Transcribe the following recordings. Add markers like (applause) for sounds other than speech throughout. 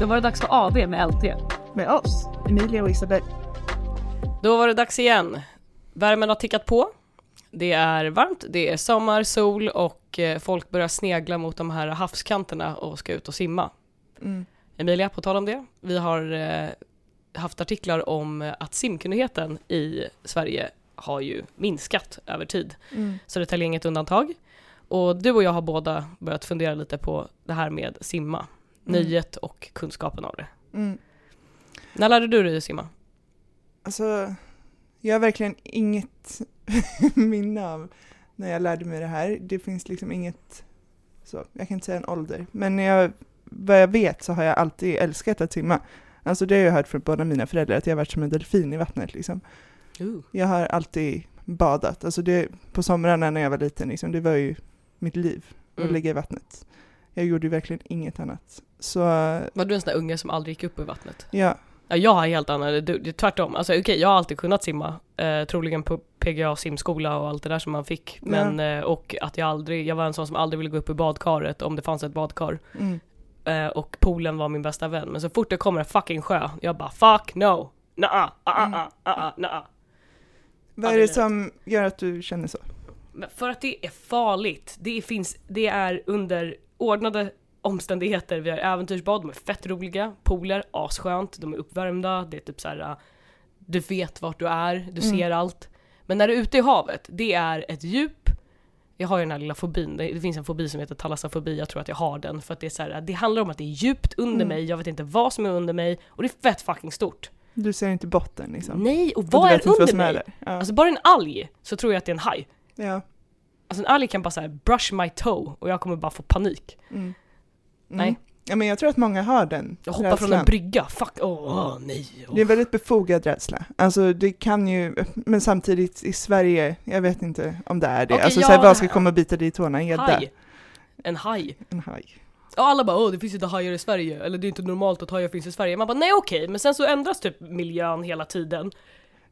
Då var det dags för AV med LT. Med oss, Emilia och Isabel. Då var det dags igen. Värmen har tickat på. Det är varmt, det är sommar, sol och eh, folk börjar snegla mot de här havskanterna och ska ut och simma. Mm. Emilia, på tal om det, vi har eh, haft artiklar om eh, att simkunnigheten i Sverige har ju minskat över tid. Mm. Södertälje är inget undantag. Och du och jag har båda börjat fundera lite på det här med simma. Mm. Nöjet och kunskapen av det. Mm. När lärde du dig simma? Alltså, jag har verkligen inget (laughs) minne av när jag lärde mig det här. Det finns liksom inget, så, jag kan inte säga en ålder, men jag, vad jag vet så har jag alltid älskat att simma. Alltså det har jag hört från båda mina föräldrar, att jag har varit som en delfin i vattnet liksom. Uh. Jag har alltid badat, alltså det, på somrarna när jag var liten, liksom, det var ju mitt liv, att Mm. ligga i vattnet. Jag gjorde ju verkligen inget annat. Så, Var du en sån där unge som aldrig gick upp i vattnet? ja, Ja, jag har helt annan, tvärtom. Alltså okej, jag har alltid kunnat simma. Eh, troligen på PGA simskola och allt det där som man fick. Men, eh, och att jag aldrig, jag var en sån som aldrig ville gå upp i badkaret om det fanns ett badkar. mm, Eh, och poolen var min bästa vän. Men så fort det kommer en fucking sjö, jag bara fuck no! Naa, ah, ah, Mm. ah, ah, naa. vad är det som gör att du känner så? För att det är farligt. Det finns, det är under ordnade omständigheter. Vi har äventyrsbad, de är fett roliga. Pooler, asskönt, de är uppvärmda. Det är typ så här. uh, du vet vart du är, du Mm. ser allt. Men när du är ute i havet, det är ett djup. Jag har ju den här lilla fobin, det, finns en fobi som heter talassofobi, jag tror att jag har den. För att det är så här, det handlar om att det är djupt under Mm. mig, jag vet inte vad som är under mig. Och det är fett fucking stort. Du ser inte botten liksom? Nej, och Och vad du är vad under är mig? där? Ja. Alltså bara en alg så tror jag att det är en haj. ja. Alltså en alg kan bara såhär brush my toe och jag kommer bara få panik. Mm. Mm. Nej. Ja, men jag tror att många har den Jag hoppar från rädslan. en brygga, fuck, åh åh, nej. åh. Det är en väldigt befogad rädsla. Alltså det kan ju, men samtidigt i Sverige, jag vet inte om det är det. Okej, alltså ja, så här, vad ska komma och bita dig i tårna? En gädda? Haj. En haj. En haj. Och alla bara åh det finns inte hajar i Sverige, eller det är inte normalt att hajar finns i Sverige. Man bara nej okej, men sen så ändras typ miljön hela tiden.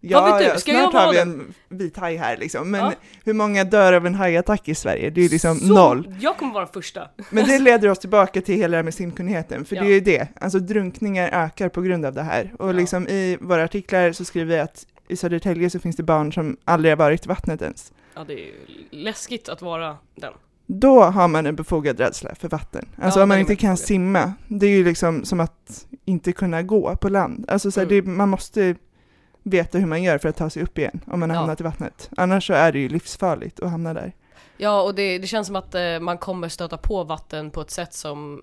Ja, vet du? Ska jag snart vara har vi en vit haj här liksom. Men Ja. hur många dör av en hajattack i Sverige? Det är liksom Så, noll. Jag kommer vara den första. Men det (laughs) leder oss tillbaka till hela det här med simkunnigheten, för Ja. det är ju det. Alltså drunkningar ökar på grund av det här. Och Ja. liksom i våra artiklar så skriver vi att i Södertälje så finns det barn som aldrig har varit i vattnet ens. Ja det är ju läskigt att vara den. Då har man en befogad rädsla för vatten. Alltså Ja, om man inte kan befogad. simma, det är ju liksom som att inte kunna gå på land. Alltså så här, Mm. det, man måste veta hur man gör för att ta sig upp igen om man har Ja. hamnat i vattnet. Annars så är det ju livsfarligt att hamna där. Ja och det, det känns som att eh, man kommer stöta på vatten på ett sätt som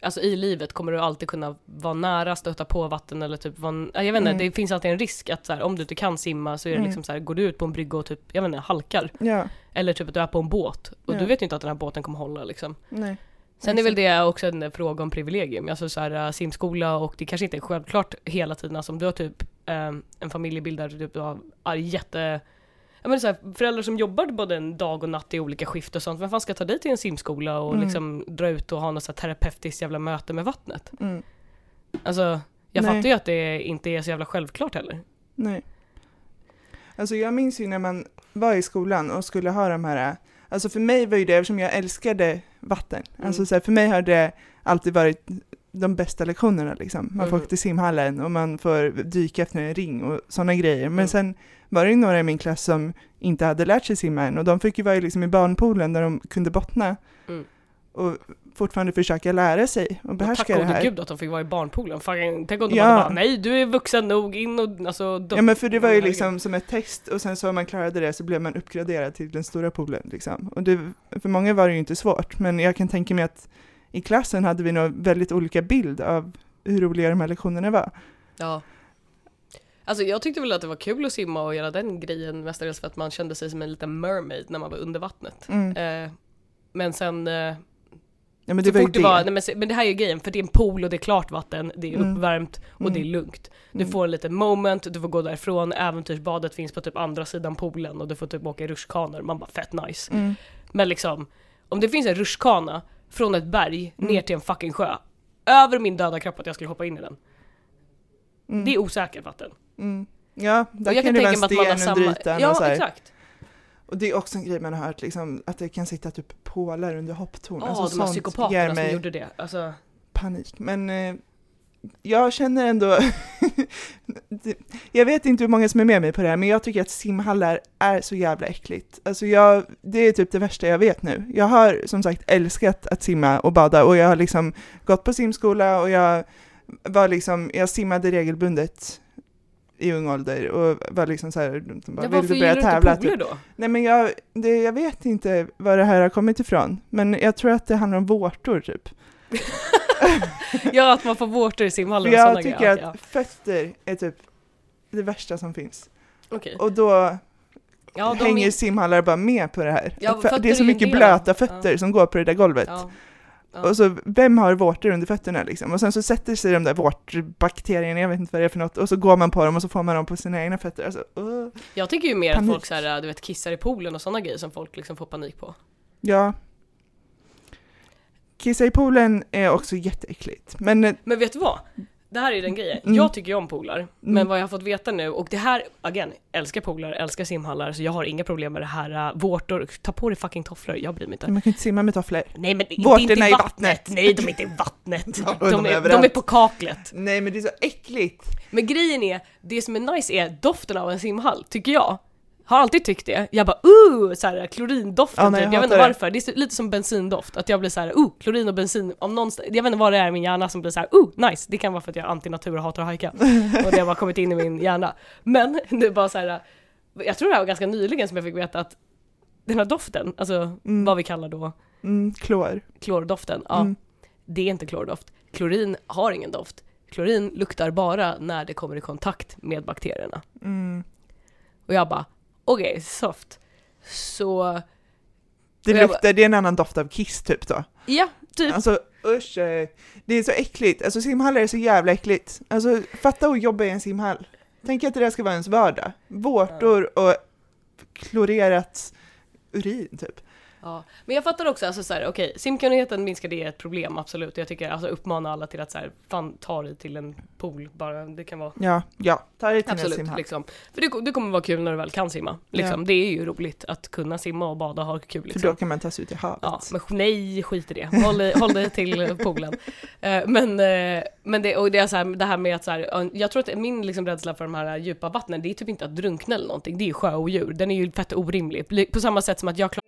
Alltså i livet kommer du alltid kunna vara nära, stöta på vatten eller typ vara, ja, jag vet inte, Mm. det finns alltid en risk att så här, om du inte kan simma så är det Mm. liksom så här, går du ut på en brygga och typ, jag vet inte, halkar. Ja, Eller typ att du är på en båt och Ja. du vet ju inte att den här båten kommer hålla liksom. nej. Sen är väl det också en fråga om privilegium, alltså så här, äh, simskola och det kanske inte är självklart hela tiden, alltså om du har typ ähm, en familjebild där du typ har är jätte Ja men så här, föräldrar som jobbar både en dag och natt i olika skift och sånt, vem fan ska ta dig till en simskola och Mm. liksom dra ut och ha något så terapeutiskt jävla möte med vattnet? Mm, Alltså, jag Nej. fattar ju att det inte är så jävla självklart heller. nej. Alltså jag minns ju när man var i skolan och skulle ha de här, alltså för mig var ju det, eftersom jag älskade vatten, alltså Mm. så här, för mig har det alltid varit de bästa lektionerna liksom. Man får Mm. åka till simhallen och man får dyka efter en ring och sådana grejer. Men Mm. sen var det ju några i min klass som inte hade lärt sig simma än och de fick ju vara liksom i barnpoolen där de kunde bottna Mm. och fortfarande försöka lära sig och Och behärska tack det gode här. gud att de fick vara i barnpoolen. Tänk om de Ja. hade bara nej du är vuxen nog, in och alltså... Ja men för det var ju liksom som ett test och sen så om man klarade det så blev man uppgraderad till den stora poolen liksom. Och det, för många var det ju inte svårt, men jag kan tänka mig att i klassen hade vi nog väldigt olika bild av hur roliga de här lektionerna var. Ja. Alltså jag tyckte väl att det var kul att simma och göra den grejen mestadels för att man kände sig som en liten mermaid när man var under vattnet. Mm. Eh, men sen, eh, Ja men det var det var, nej, men, men det här är ju grejen, för det är en pool och det är klart vatten, det är Mm. uppvärmt och Mm. det är lugnt. Du Mm. får en liten moment, du får gå därifrån, äventyrsbadet finns på typ andra sidan poolen och du får typ åka i rutschkanor, man bara fett nice. Mm. Men liksom, om det finns en rutschkana från ett berg Mm. ner till en fucking sjö, över min döda kropp att jag skulle hoppa in i den. Mm. Det är osäkert vatten. Mm. Ja, där jag kan det vara en tänka mig att man sten under samma- ytan Ja, och så här. exakt. Och det är också en grej man har hört, liksom, att det kan sitta typ pålar under hopptorn. Ja, alltså, de här psykopaterna som gjorde det. Alltså, panik. Men eh, jag känner ändå, (laughs) (laughs) jag vet inte hur många som är med mig på det här, men jag tycker att simhallar är så jävla äckligt. Alltså jag, det är typ det värsta jag vet nu. Jag har som sagt älskat att simma och bada och jag har liksom gått på simskola och jag var liksom, jag simmade regelbundet i ung ålder och var liksom så här, de bara, Ja, vill varför du börja tävla? Typ. då? Nej men jag, det, jag vet inte var det här har kommit ifrån, men jag tror att det handlar om vårtor typ. (laughs) (laughs) Ja, att man får vårtor i simhallen och jag tycker grejer. att fötter är typ det värsta som finns. Okej. Och då Ja, hänger är- simhallar bara med på det här. Ja, det är så mycket blöta fötter ja. som går på det där golvet. Och så, vem har vårtor under fötterna liksom? Och sen så sätter sig de där vårtbakterierna, jag vet inte vad det är för något, och så går man på dem och så får man dem på sina egna fötter. Alltså, uh. Jag tycker ju mer Panik. att folk så här, du vet, kissar i poolen och sådana grejer som folk liksom får panik på. Ja. Kissa i poolen är också jätteäckligt. Men eh, Men vet du vad? Det här är den grejen. Mm. Jag tycker ju om poolar, men Mm. vad jag har fått veta nu, och det här, again, älskar poolar, älskar simhallar, så jag har inga problem med det här, uh, vårtor, ta på dig fucking tofflor, jag bryr mig inte. man kan inte simma med tofflor. Nej men Vårtorna inte i vattnet. vattnet. Nej, de är inte i vattnet. (laughs) Ja, De, de är de är på kaklet. Nej men det är så äckligt. Men grejen är, det som är nice är doften av en simhall, tycker jag. Har alltid tyckt det. Jag bara uh, så här, klorindoften Ja, nej, typ. jag Jag vet inte varför. Det är lite som bensindoft. Att jag blir så här, uh, klorin och bensin. Om någonstans, jag vet inte vad det är i min hjärna som blir så här, uh, nice. Det kan vara för att jag är antinatur och hatar att hajka. (laughs) och det har bara kommit in i min hjärna. Men är bara så här, jag tror det här var ganska nyligen som jag fick veta att den här doften, alltså Mm. vad vi kallar då Mm, klor. klordoften, ja, Mm. det är inte klordoft. Klorin har ingen doft. Klorin luktar bara när det kommer i kontakt med bakterierna. Mm. Och jag bara, okej, soft. Så, Det luktar, det är en annan doft av kiss typ då. ja, typ. Alltså usch, eh, det är så äckligt. Alltså simhallar är så jävla äckligt. Alltså fatta att jobba i en simhall. Tänk att det där ska vara ens vardag. Vårtor och klorerat urin typ. Ja. Men jag fattar också, alltså såhär, okej, simkunnigheten minskar det är ett problem, absolut. Jag tycker, alltså uppmana alla till att såhär, fan ta dig till en pool bara, det kan vara Ja, ja, ta dig till en Absolut, simhall. liksom. För det, det kommer vara kul när du väl kan simma. Liksom. Ja. Det är ju roligt att kunna simma och bada och ha kul. För Liksom. då kan man ta sig ut i havet. Ja, men nej, skit i det. Håll, håll dig till poolen. (laughs) Eh, men eh, men det, och det, är så här, det här med att så här, ja, jag tror att min liksom rädsla för de här djupa vattnen, det är typ inte att drunkna eller någonting, det är ju sjöodjur. Den är ju fett orimlig. På samma sätt som att jag klarar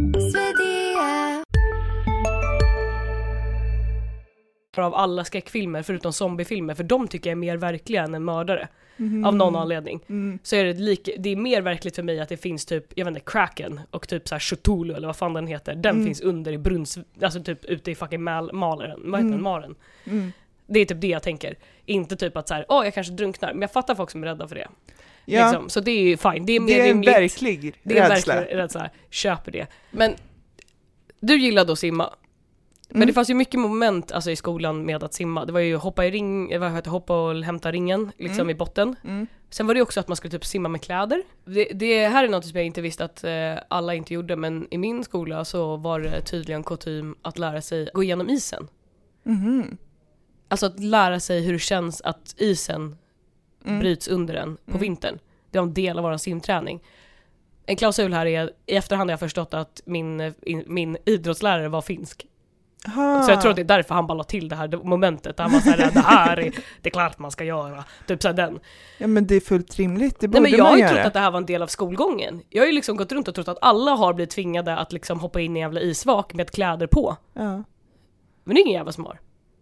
Av alla skräckfilmer förutom zombiefilmer, för de tycker jag är mer verkliga än en mördare. Mhm. Av någon anledning. Mm. Så är det, lika, det är mer verkligt för mig att det finns typ, jag vet inte, Kraken och typ såhär Cthulhu eller vad fan den heter. Den Mm. finns under i brunns, alltså typ ute i fucking mal, malaren, vad heter Mm. den, maren. Mm. Det är typ det jag tänker. Inte typ att såhär, åh jag kanske drunknar, men jag fattar folk som är rädda för det. Ja, Liksom. Så det är ju fine, det är mer det är en rimligt. verklig det är en rädsla. verklig rädsla, köper det. Men du gillade att simma. Men Mm. det fanns ju mycket moment alltså, i skolan med att simma. Det var ju hoppa i ring, vad heter hoppa och hämta ringen liksom Mm. i botten. Mm. Sen var det också att man skulle typ simma med kläder. Det, det här är något som jag inte visste att eh, alla inte gjorde, men i min skola så var det tydligen kutym att lära sig gå igenom isen. Mhm. Alltså att lära sig hur det känns att isen Mm. bryts under en på Mm. vintern. Det var en del av vår simträning. En klausul här är, i efterhand har jag förstått att min, eh, in, min idrottslärare var finsk. Aha. Så jag tror att det är därför han bara la till det här momentet. Där han var såhär, det här är, det är klart man ska göra. Typ såhär den. Ja men det är fullt rimligt, det Nej borde men jag har man ju göra. trott att det här var en del av skolgången. Jag har ju liksom gått runt och trott att alla har blivit tvingade att liksom hoppa in i en jävla isvak med kläder på. Ja. Men det är ingen jävla som har.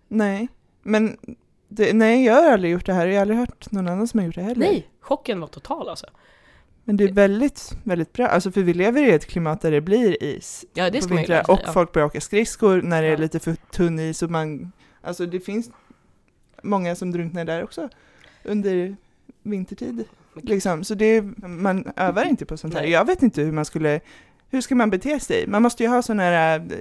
Nej, men det, nej jag har aldrig gjort det här, jag har aldrig hört någon annan som har gjort det heller. Nej, chocken var total alltså. Men det är väldigt, väldigt bra, alltså för vi lever i ett klimat där det blir is Ja det på vintrar och ja. folk börjar åka skridskor när det är lite för tunn is och man, alltså det finns många som drunknar där också under vintertid. Liksom. Så det man övar inte på sånt här. Jag vet inte hur man skulle, hur ska man bete sig? Man måste ju ha sådana här, eh,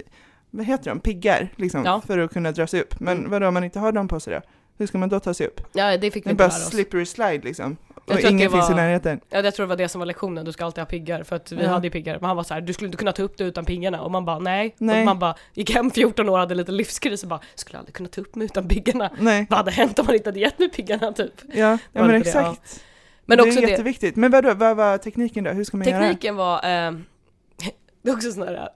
vad heter de, piggar liksom, Ja. för att kunna dra sig upp. Men Mm. vadå, om man inte har dem på sig då? Hur ska man då ta sig upp? Ja, det fick vi Det är inte bara lära oss. slippery slide liksom. Jag Och ingen det finns i var- närheten. Ja, jag tror det var det som var lektionen, du ska alltid ha piggar. För att vi Ja. hade ju piggar, men han var så här, du skulle inte kunna ta upp det utan piggarna. Och man bara nej. Nej. Och man bara gick hem 14 år, hade lite livskris och bara, skulle aldrig kunna ta upp mig utan piggarna. Nej, Vad hade hänt om man inte hade gett mig piggarna typ? ja, ja Var men det det? Ja. exakt. Men det också är det, jätteviktigt. Men vadå, vad var tekniken då? Hur ska man göra? tekniken var, eh, (laughs) det är också sån här,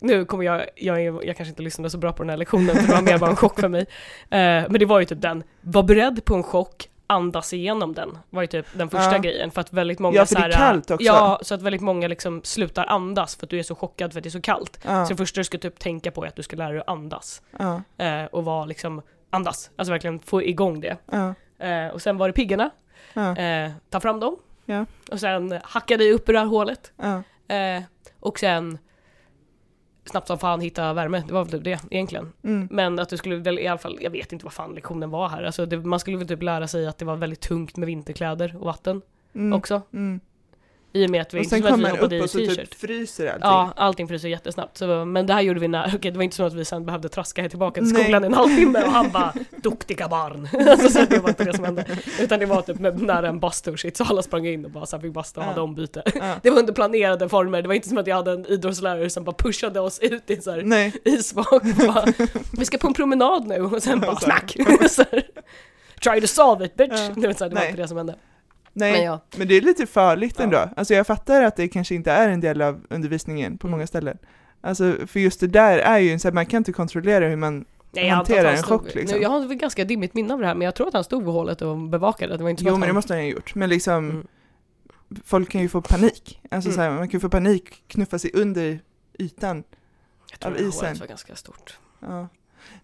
nu kommer jag, jag, är, jag kanske inte lyssnade så bra på den här lektionen, för det var mer bara en chock för mig. Eh, men det var ju typ den, var beredd på en chock, andas igenom den, var ju typ den första Ja. grejen. För att väldigt många Ja, för det är kallt också. Ja, så att väldigt många liksom slutar andas för att du är så chockad för att det är så kallt. Ja, Så det första du ska typ tänka på är att du ska lära dig att andas. ja, Eh, och vara liksom, andas, alltså verkligen få igång det. Eh, och sen var det piggarna, eh, ta fram dem. Och sen hacka dig upp ur det här hålet. Eh, och sen snabbt som fan hitta värme, det var väl typ det egentligen. Mm. Men att du skulle väl i alla fall, jag vet inte vad fan lektionen var här, alltså det, man skulle väl typ lära sig att det var väldigt tungt med vinterkläder och vatten Mm. också. Mm. I och med att vi Och sen kommer hoppade upp och så typ fryser allting. Ja, allting fryser jättesnabbt. Så, men det här gjorde vi när, okej det var inte så att vi sen behövde traska tillbaka till Nej. skolan i en halvtimme och han bara (laughs) 'Duktiga barn' (laughs) alltså, så det var inte det som hände. Utan det var typ nära en bastu och shit, så alla sprang in och bara så här, fick basta och Ja. hade ombyte. Ja. (laughs) Det var under planerade former, det var inte som att jag hade en idrottslärare som bara pushade oss ut i en så här Nej, isvak bara 'Vi ska på en promenad nu' och sen bara så här, Try to solve it bitch! Ja. Det var, Nej. inte det som hände. Nej. Men Men, ja, det är lite farligt Ja. ändå. Alltså jag fattar att det kanske inte är en del av undervisningen på Mm. många ställen. Alltså för just det där är ju en så här, man kan inte kontrollera hur man, Nej, jag antar Hantera att han en stod, chock, liksom. nu, Jag har väl ganska dimmigt minne av det här men jag tror att han stod vid hålet och bevakade, det var inte jo att men det måste han ha gjort, men liksom Mm. folk kan ju få panik. Alltså Mm. så här, man kan ju få panik, knuffa sig under ytan. Jag tror av det här isen. hålet var ganska stort. Ja.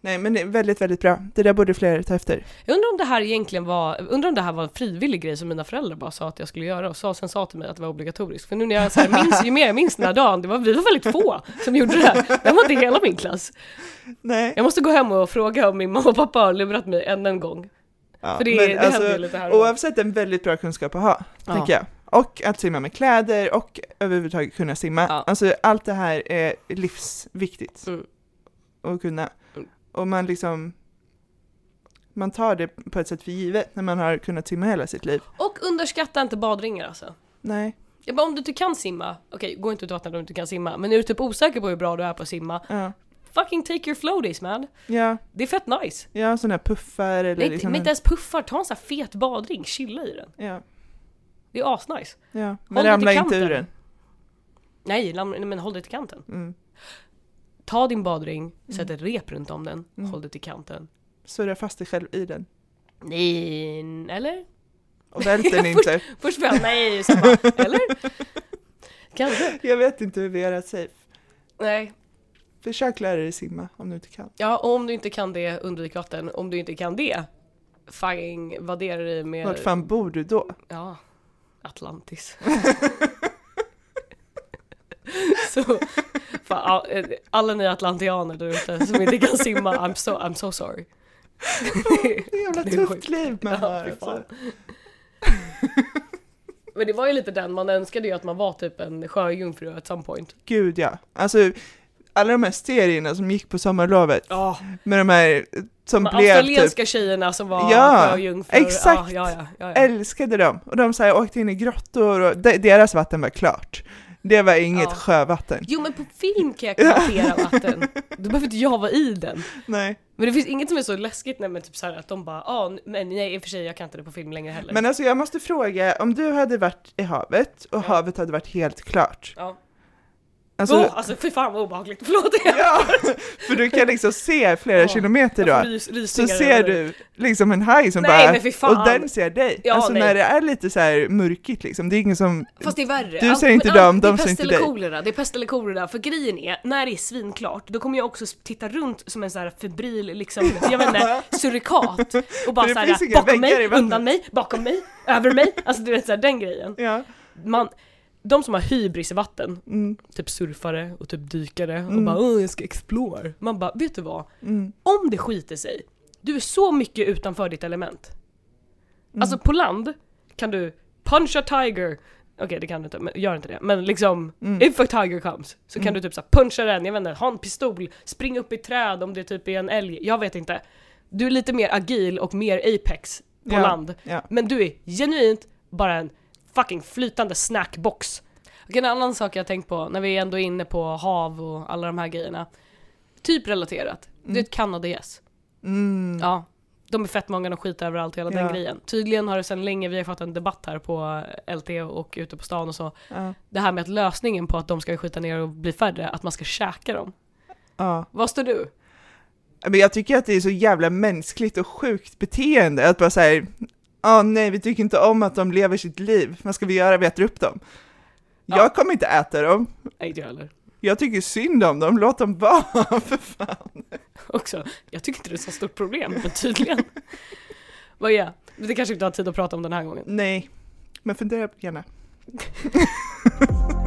Nej men det är väldigt, väldigt bra. Det där borde fler ta efter. Jag undrar om det här egentligen var, undrar om det här var en frivillig grej som mina föräldrar bara sa att jag skulle göra och sa, sen sa till mig att det var obligatoriskt. För nu när jag så här, minns, ju mer jag minns den här dagen, det var, vi var väldigt få som gjorde det här. Det var inte hela min klass. Nej. Jag måste gå hem och fråga om min mamma och pappa har lurat mig än en gång. Ja, För det, men det alltså, ju lite här. Oavsett en väldigt bra kunskap att ha, Ja. tänker jag. Och att simma med kläder och överhuvudtaget kunna simma. Ja. Alltså allt det här är livsviktigt Mm. Att kunna. Mm. Och man liksom, man tar det på ett sätt för givet när man har kunnat simma hela sitt liv. Och underskatta inte badringar alltså. Nej. Jag bara, om du inte kan simma, okej gå inte ut i vattnet om du inte kan simma, men är du typ osäker på hur bra du är på att simma, Ja, fucking take your floaties man. ja, Det är fett nice. ja sådana här puffar eller Nej, liksom men inte ens puffar, ta en sån här fet badring, chilla i den. Ja, Det är asnice. ja. Håll Men dig ramla till inte ur den. Nej, lam- nej, men håll dig till kanten. Mm. Ta din badring, sätt ett rep runt om den, Mm. håll dig till kanten. Surra fast dig själv i den. Nej, eller? Och vält (laughs) den inte. Först bara nej, sen bara, (laughs) eller? Kanske. Jag vet inte hur vi gör det safe. Nej. Försök lära dig simma om du inte kan. Ja, och om du inte kan det, undvik vatten. Om du inte kan det, fucking vaddera dig med... Vart fan bor du då? Ja, Atlantis. (laughs) Så, alla ni atlantianer där ute som inte kan simma, I'm so, I'm so sorry. Det är jävla Det är tufft sjukt. liv man Ja, har. fy Alltså. Men det var ju lite den, man önskade ju att man var typ en sjöjungfru at some point. Gud ja. Alltså, alla de här serierna som gick på sommarlovet Ja, med de här som de blev typ, australienska tjejerna som var Ja, sjöjungfrur. exakt. Ja, ja, ja, ja, ja. älskade dem. Och de så här, åkte in i grottor och de, deras vatten var klart. Det var inget Ja. sjövatten. Jo men på film kan jag garantera (laughs) vatten. Då behöver inte jag vara i den. Nej. Men det finns inget som är så läskigt när man typ så här att de bara ah, men nej i och för sig jag kan inte det på film längre heller. Men alltså jag måste fråga, om du hade varit i havet och Ja. havet hade varit helt klart. ja. Alltså, Alltså, oh, alltså fy fan vad obehagligt, (laughs) förlåt. ja, för du kan liksom se flera Ja, kilometer då. rys, Så ser du liksom en haj som Nej, bara, och den ser dig. Ja, alltså nej. när det är lite så här mörkigt liksom, det är ingen som, Fast det är värre. Du ser inte men dem, de ser inte dig. kolera, Det är pest eller kolera, för grejen är, när det är svinklart, då kommer jag också titta runt som en så här febril, liksom, (laughs) jag vet inte, surikat. Och bara såhär, bakom mig, undan mig, bakom mig, över mig. Alltså du vet såhär, den grejen. ja. Man, de som har hybris i vatten, Mm, typ surfare och typ dykare och Mm. bara åh jag ska explore. Man bara, vet du vad? mm, Om det skiter sig, du är så mycket utanför ditt element. mm. Alltså på land kan du punch a tiger. Okej det kan du inte, men gör inte det. Men liksom, Mm. if a tiger comes, så kan du typ så puncha den, jag vet inte, ha en pistol, spring upp i träd om det typ är en älg, jag vet inte. Du är lite mer agil och mer apex på Ja, land. ja. Men du är genuint bara en fucking flytande snackbox. Och en annan sak jag tänkt på när vi ändå är inne på hav och alla de här grejerna. Typ relaterat. Du Mm. vet kanadagäss. Mm. Ja. De är fett många, de skiter överallt, hela den Ja. grejen. Tydligen har det sedan länge, vi har fått en debatt här på LT och ute på stan och så. Ja. Det här med att lösningen på att de ska skita ner och bli färre, att man ska käka dem. Ja. Vad står du? Men jag tycker att det är så jävla mänskligt och sjukt beteende att bara säga Ja, nej, vi tycker inte om att de lever sitt liv. Vad ska vi göra? Vi äter upp dem. Ja. Jag kommer inte äta dem. Nej inte jag heller. Jag tycker synd om dem. Låt dem vara, (laughs) för fan. Också. Jag tycker inte det är så stort problem, men tydligen. (laughs) Vad är? Det kanske inte har tid att prata om den här gången. Nej, men fundera gärna. (laughs)